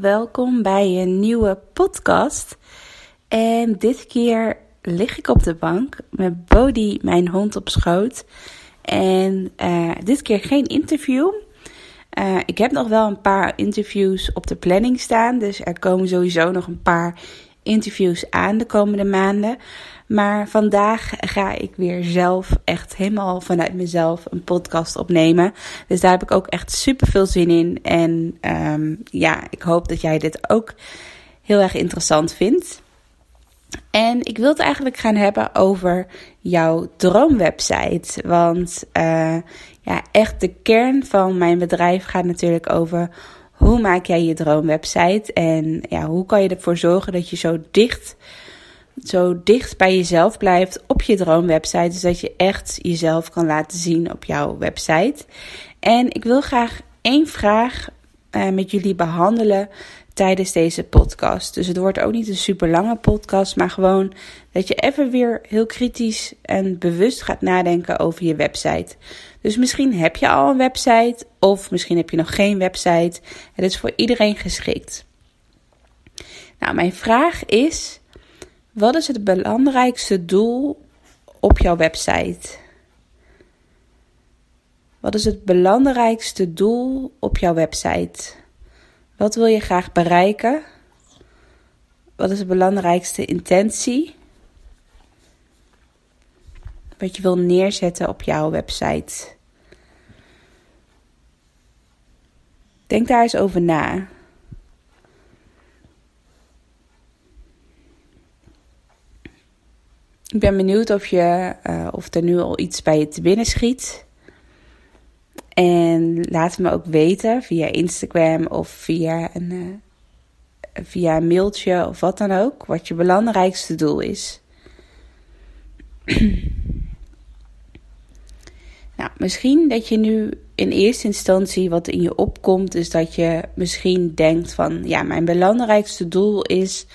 Welkom bij een nieuwe podcast. En dit keer lig ik op de bank met Bodhi, mijn hond, op schoot. En eh, dit keer geen interview. Uh, ik heb nog wel een paar interviews op de planning staan. Dus er komen sowieso nog een paar interviews aan de komende maanden. Maar vandaag ga ik weer zelf, echt helemaal vanuit mezelf, een podcast opnemen. Dus daar heb ik ook echt super veel zin in. En um, ja, ik hoop dat jij dit ook heel erg interessant vindt. En ik wil het eigenlijk gaan hebben over jouw droomwebsite. Want uh, ja, echt de kern van mijn bedrijf gaat natuurlijk over hoe maak jij je droomwebsite en ja, hoe kan je ervoor zorgen dat je zo dicht, zo dicht bij jezelf blijft op je droomwebsite. Dus dat je echt jezelf kan laten zien op jouw website. En ik wil graag één vraag uh, met jullie behandelen tijdens deze podcast. Dus het wordt ook niet een super lange podcast, maar gewoon dat je even weer heel kritisch en bewust gaat nadenken over je website. Dus misschien heb je al een website of misschien heb je nog geen website. Het is voor iedereen geschikt. Nou, mijn vraag is: wat is het belangrijkste doel op jouw website? Wat is het belangrijkste doel op jouw website? Wat wil je graag bereiken? Wat is de belangrijkste intentie? Wat je wil neerzetten op jouw website. Denk daar eens over na. Ik ben benieuwd of, je, uh, of er nu al iets bij je te binnen schiet. En laat me ook weten via Instagram of via een, uh, via een mailtje of wat dan ook. Wat je belangrijkste doel is. nou, misschien dat je nu in eerste instantie wat in je opkomt, is dat je misschien denkt van ja, mijn belangrijkste doel is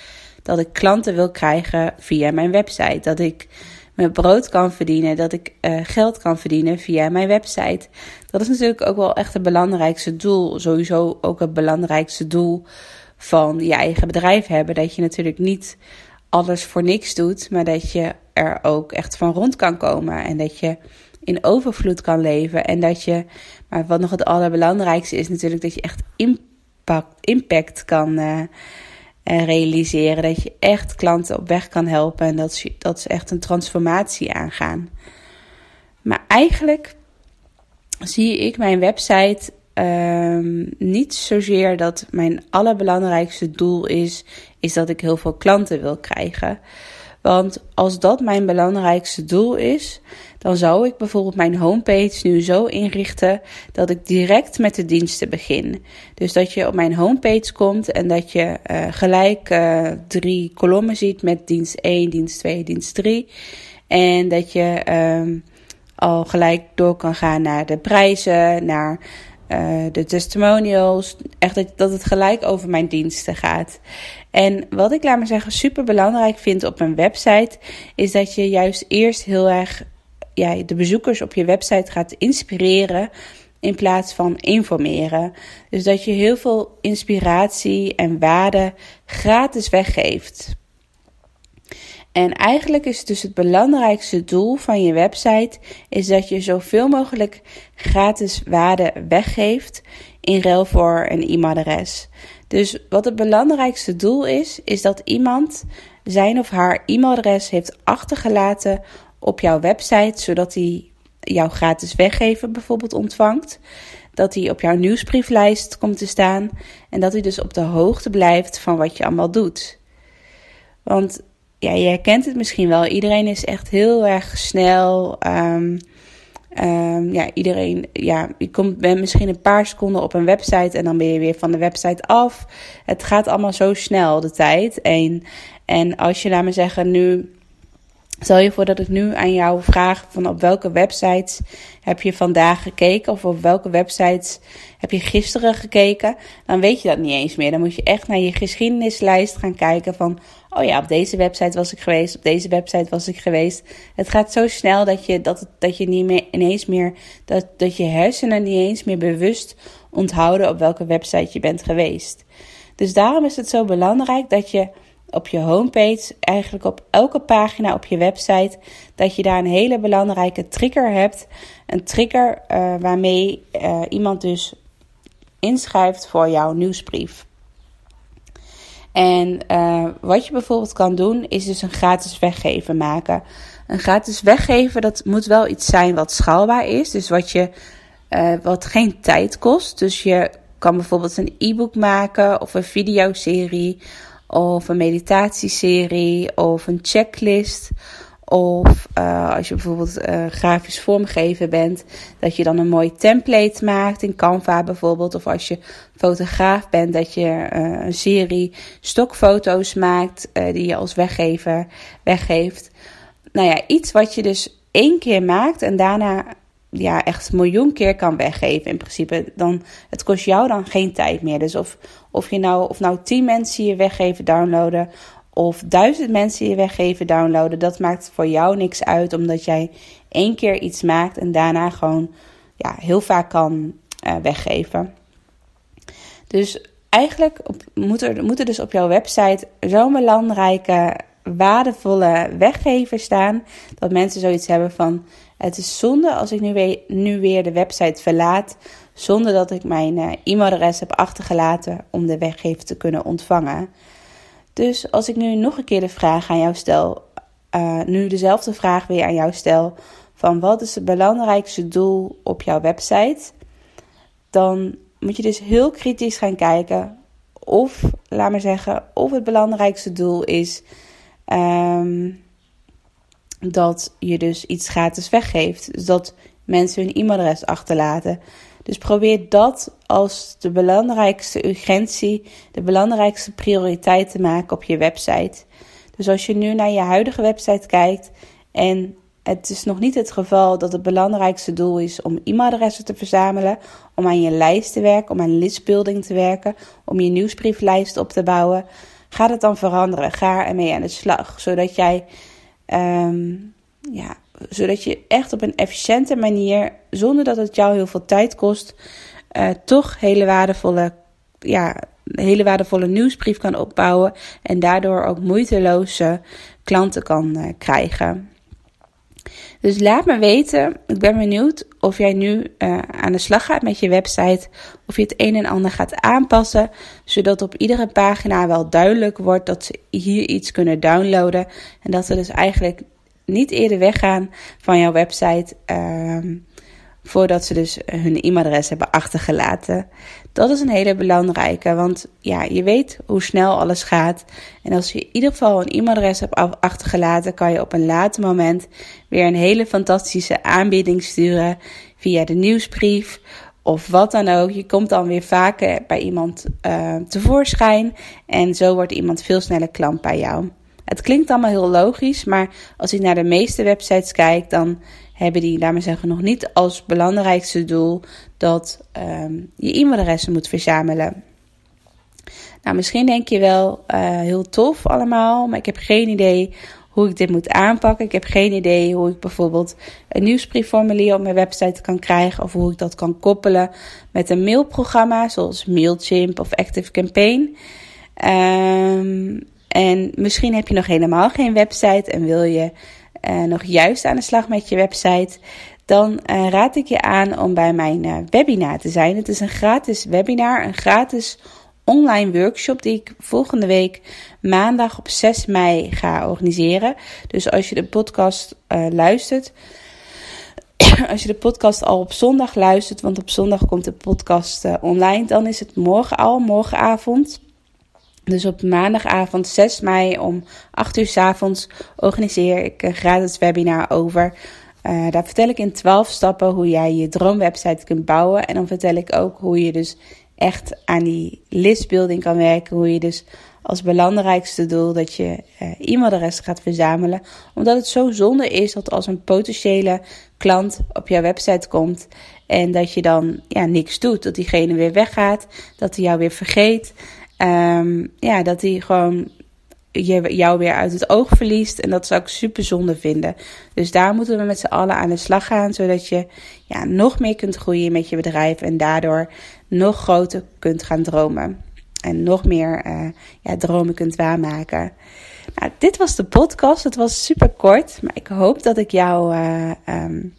dat ik klanten wil krijgen via mijn website. Dat ik mijn brood kan verdienen, dat ik uh, geld kan verdienen via mijn website. Dat is natuurlijk ook wel echt het belangrijkste doel. Sowieso ook het belangrijkste doel van je eigen bedrijf hebben. Dat je natuurlijk niet alles voor niks doet, maar dat je er ook echt van rond kan komen. En dat je in overvloed kan leven. En dat je, maar wat nog het allerbelangrijkste is natuurlijk, dat je echt impact, impact kan uh, realiseren. Dat je echt klanten op weg kan helpen en dat ze, dat ze echt een transformatie aangaan. Maar eigenlijk zie ik mijn website um, niet zozeer dat mijn allerbelangrijkste doel is, is dat ik heel veel klanten wil krijgen. Want als dat mijn belangrijkste doel is, dan zou ik bijvoorbeeld mijn homepage nu zo inrichten dat ik direct met de diensten begin. Dus dat je op mijn homepage komt en dat je uh, gelijk uh, drie kolommen ziet met dienst 1, dienst 2, dienst 3. En dat je um, al gelijk door kan gaan naar de prijzen, naar uh, de testimonials. Echt dat, dat het gelijk over mijn diensten gaat. En wat ik, laat maar zeggen, super belangrijk vind op een website, is dat je juist eerst heel erg ja, de bezoekers op je website gaat inspireren in plaats van informeren. Dus dat je heel veel inspiratie en waarde gratis weggeeft. En eigenlijk is dus het belangrijkste doel van je website is dat je zoveel mogelijk gratis waarde weggeeft in ruil voor een e-mailadres. Dus wat het belangrijkste doel is, is dat iemand zijn of haar e-mailadres heeft achtergelaten op jouw website, zodat hij jouw gratis weggeven bijvoorbeeld ontvangt. Dat hij op jouw nieuwsbrieflijst komt te staan en dat hij dus op de hoogte blijft van wat je allemaal doet. Want ja, jij kent het misschien wel. Iedereen is echt heel erg snel. Um, Ehm, ja, iedereen, ja, je komt, bent misschien een paar seconden op een website en dan ben je weer van de website af. Het gaat allemaal zo snel, de tijd. En, en als je, laat me zeggen, nu Stel je voor dat ik nu aan jou vraag van op welke websites heb je vandaag gekeken of op welke websites heb je gisteren gekeken, dan weet je dat niet eens meer. Dan moet je echt naar je geschiedenislijst gaan kijken van, oh ja, op deze website was ik geweest, op deze website was ik geweest. Het gaat zo snel dat je, dat, dat je niet meer ineens meer, dat, dat je hersenen niet eens meer bewust onthouden op welke website je bent geweest. Dus daarom is het zo belangrijk dat je op je homepage, eigenlijk op elke pagina op je website, dat je daar een hele belangrijke trigger hebt. Een trigger uh, waarmee uh, iemand dus inschrijft voor jouw nieuwsbrief. En uh, wat je bijvoorbeeld kan doen, is dus een gratis weggeven maken. Een gratis weggeven, dat moet wel iets zijn wat schaalbaar is. Dus wat, je, wat geen tijd kost. Dus je kan bijvoorbeeld een e-book maken of een videoserie of een meditatieserie of een checklist. Of uh, als je bijvoorbeeld uh, grafisch vormgever bent, dat je dan een mooi template maakt in Canva bijvoorbeeld. Of als je fotograaf bent, dat je uh, een serie stokfoto's maakt die je als weggever weggeeft. Nou ja, iets wat je dus één keer maakt en daarna ja, echt miljoen keer kan weggeven in principe. Dan, het kost jou dan geen tijd meer. Dus of, of, je nou, of nou tien mensen je weggeven downloaden of duizend mensen je weggeven downloaden, dat maakt voor jou niks uit, omdat jij één keer iets maakt en daarna gewoon ja, heel vaak kan uh, weggeven. Dus eigenlijk op, moet, er, moet er dus op jouw website zo'n belangrijke, waardevolle weggever staan, dat mensen zoiets hebben van het is zonde als ik nu weer, nu weer de website verlaat zonder dat ik mijn uh, e-mailadres heb achtergelaten om de weggever te kunnen ontvangen. Dus als ik nu nog een keer de vraag aan jou stel, uh, nu dezelfde vraag weer aan jou stel, van wat is het belangrijkste doel op jouw website, dan moet je dus heel kritisch gaan kijken of, laat maar zeggen, of het belangrijkste doel is um, dat je dus iets gratis weggeeft. Dus dat mensen hun e-mailadres achterlaten. Dus probeer dat als de belangrijkste urgentie, de belangrijkste prioriteit te maken op je website. Dus als je nu naar je huidige website kijkt en het is nog niet het geval dat het belangrijkste doel is om e-mailadressen te verzamelen, om aan je lijst te werken, om aan listbuilding te werken, om je nieuwsbrieflijst op te bouwen. Ga het dan veranderen. Ga ermee aan de slag, zodat jij Um, ja, zodat je echt op een efficiënte manier, zonder dat het jou heel veel tijd kost, uh, toch hele waardevolle, ja, hele waardevolle nieuwsbrief kan opbouwen. En daardoor ook moeiteloze klanten kan uh, krijgen. Dus laat me weten. Ik ben benieuwd of jij nu uh, aan de slag gaat met je website. Of je het een en ander gaat aanpassen. Zodat op iedere pagina wel duidelijk wordt dat ze hier iets kunnen downloaden. En dat ze dus eigenlijk niet eerder weggaan van jouw website. Uh, voordat ze dus hun e-mailadres hebben achtergelaten. Dat is een hele belangrijke, want ja, je weet hoe snel alles gaat. En als je in ieder geval een e-mailadres hebt achtergelaten, kan je op een later moment weer een hele fantastische aanbieding sturen via de nieuwsbrief of wat dan ook. Je komt dan weer vaker bij iemand uh, tevoorschijn en zo wordt iemand veel sneller klant bij jou. Het klinkt allemaal heel logisch, maar als ik naar de meeste websites kijk, dan hebben die, maar zeggen, nog niet als belangrijkste doel dat um, je e-mailadressen moet verzamelen. Nou, misschien denk je wel uh, heel tof allemaal, maar ik heb geen idee hoe ik dit moet aanpakken. Ik heb geen idee hoe ik bijvoorbeeld een nieuwsbriefformulier op mijn website kan krijgen of hoe ik dat kan koppelen met een mailprogramma zoals Mailchimp of ActiveCampaign. Um, en misschien heb je nog helemaal geen website en wil je uh, nog juist aan de slag met je website, dan uh, raad ik je aan om bij mijn uh, webinar te zijn. Het is een gratis webinar, een gratis online workshop die ik volgende week maandag op 6 mei ga organiseren. Dus als je de podcast luistert, als je de podcast al op zondag luistert, want op zondag komt de podcast online, dan is het morgen al, morgenavond. Dus op maandagavond 6 mei om 8 uur s avonds organiseer ik een gratis webinar over Uh, daar vertel ik in 12 stappen hoe jij je droomwebsite kunt bouwen. En dan vertel ik ook hoe je dus echt aan die listbuilding kan werken. Hoe je dus als belangrijkste doel dat je uh, e-mailadressen gaat verzamelen. Omdat het zo zonde is dat als een potentiële klant op jouw website komt en dat je dan ja, niks doet. Dat diegene weer weggaat, dat hij jou weer vergeet. Um, ja, dat hij gewoon je, jou weer uit het oog verliest. En dat zou ik super zonde vinden. Dus daar moeten we met z'n allen aan de slag gaan. Zodat je ja, nog meer kunt groeien met je bedrijf. En daardoor nog groter kunt gaan dromen. En nog meer uh, ja, dromen kunt waarmaken. Nou, dit was de podcast. Het was super kort. Maar ik hoop dat ik jou uh, um,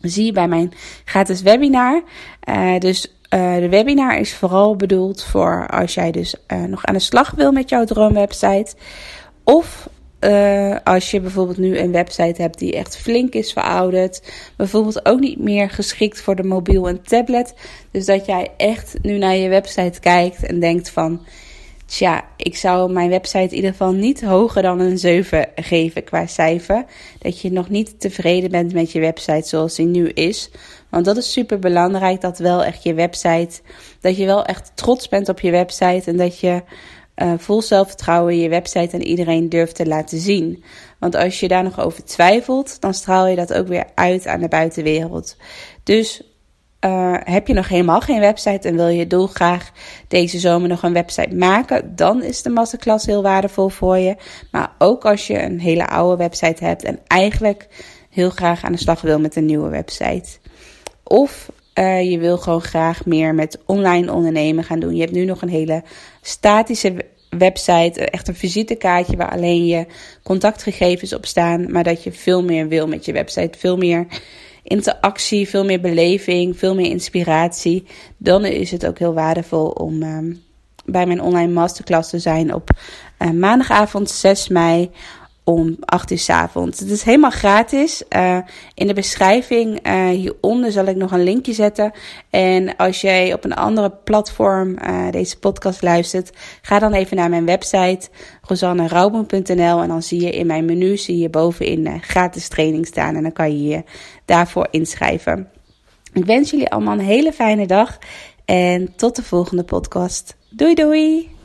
zie bij mijn gratis webinar. Uh, dus uh, de webinar is vooral bedoeld voor als jij dus uh, nog aan de slag wil met jouw droomwebsite. Of uh, als je bijvoorbeeld nu een website hebt die echt flink is verouderd. Bijvoorbeeld ook niet meer geschikt voor de mobiel en tablet. Dus dat jij echt nu naar je website kijkt en denkt van... Tja, ik zou mijn website in ieder geval niet hoger dan een 7 geven qua cijfer. Dat je nog niet tevreden bent met je website zoals die nu is. Want dat is super belangrijk dat wel echt je website, dat je wel echt trots bent op je website en dat je uh, vol zelfvertrouwen je website aan iedereen durft te laten zien. Want als je daar nog over twijfelt, dan straal je dat ook weer uit aan de buitenwereld. Dus uh, heb je nog helemaal geen website en wil je dolgraag deze zomer nog een website maken, dan is de masterclass heel waardevol voor je. Maar ook als je een hele oude website hebt en eigenlijk heel graag aan de slag wil met een nieuwe website. Of uh, je wil gewoon graag meer met online ondernemen gaan doen. Je hebt nu nog een hele statische website, echt een visitekaartje waar alleen je contactgegevens op staan, maar dat je veel meer wil met je website, veel meer interactie, veel meer beleving, veel meer inspiratie. Dan is het ook heel waardevol om uh, bij mijn online masterclass te zijn op uh, maandagavond 6 mei om 8 uur s avonds. Het is helemaal gratis. Uh, in de beschrijving uh, hieronder zal ik nog een linkje zetten. En als jij op een andere platform uh, deze podcast luistert, ga dan even naar mijn website rosannerouwboom.nl en dan zie je in mijn menu zie je bovenin gratis training staan en dan kan je je daarvoor inschrijven. Ik wens jullie allemaal een hele fijne dag en tot de volgende podcast. Doei doei!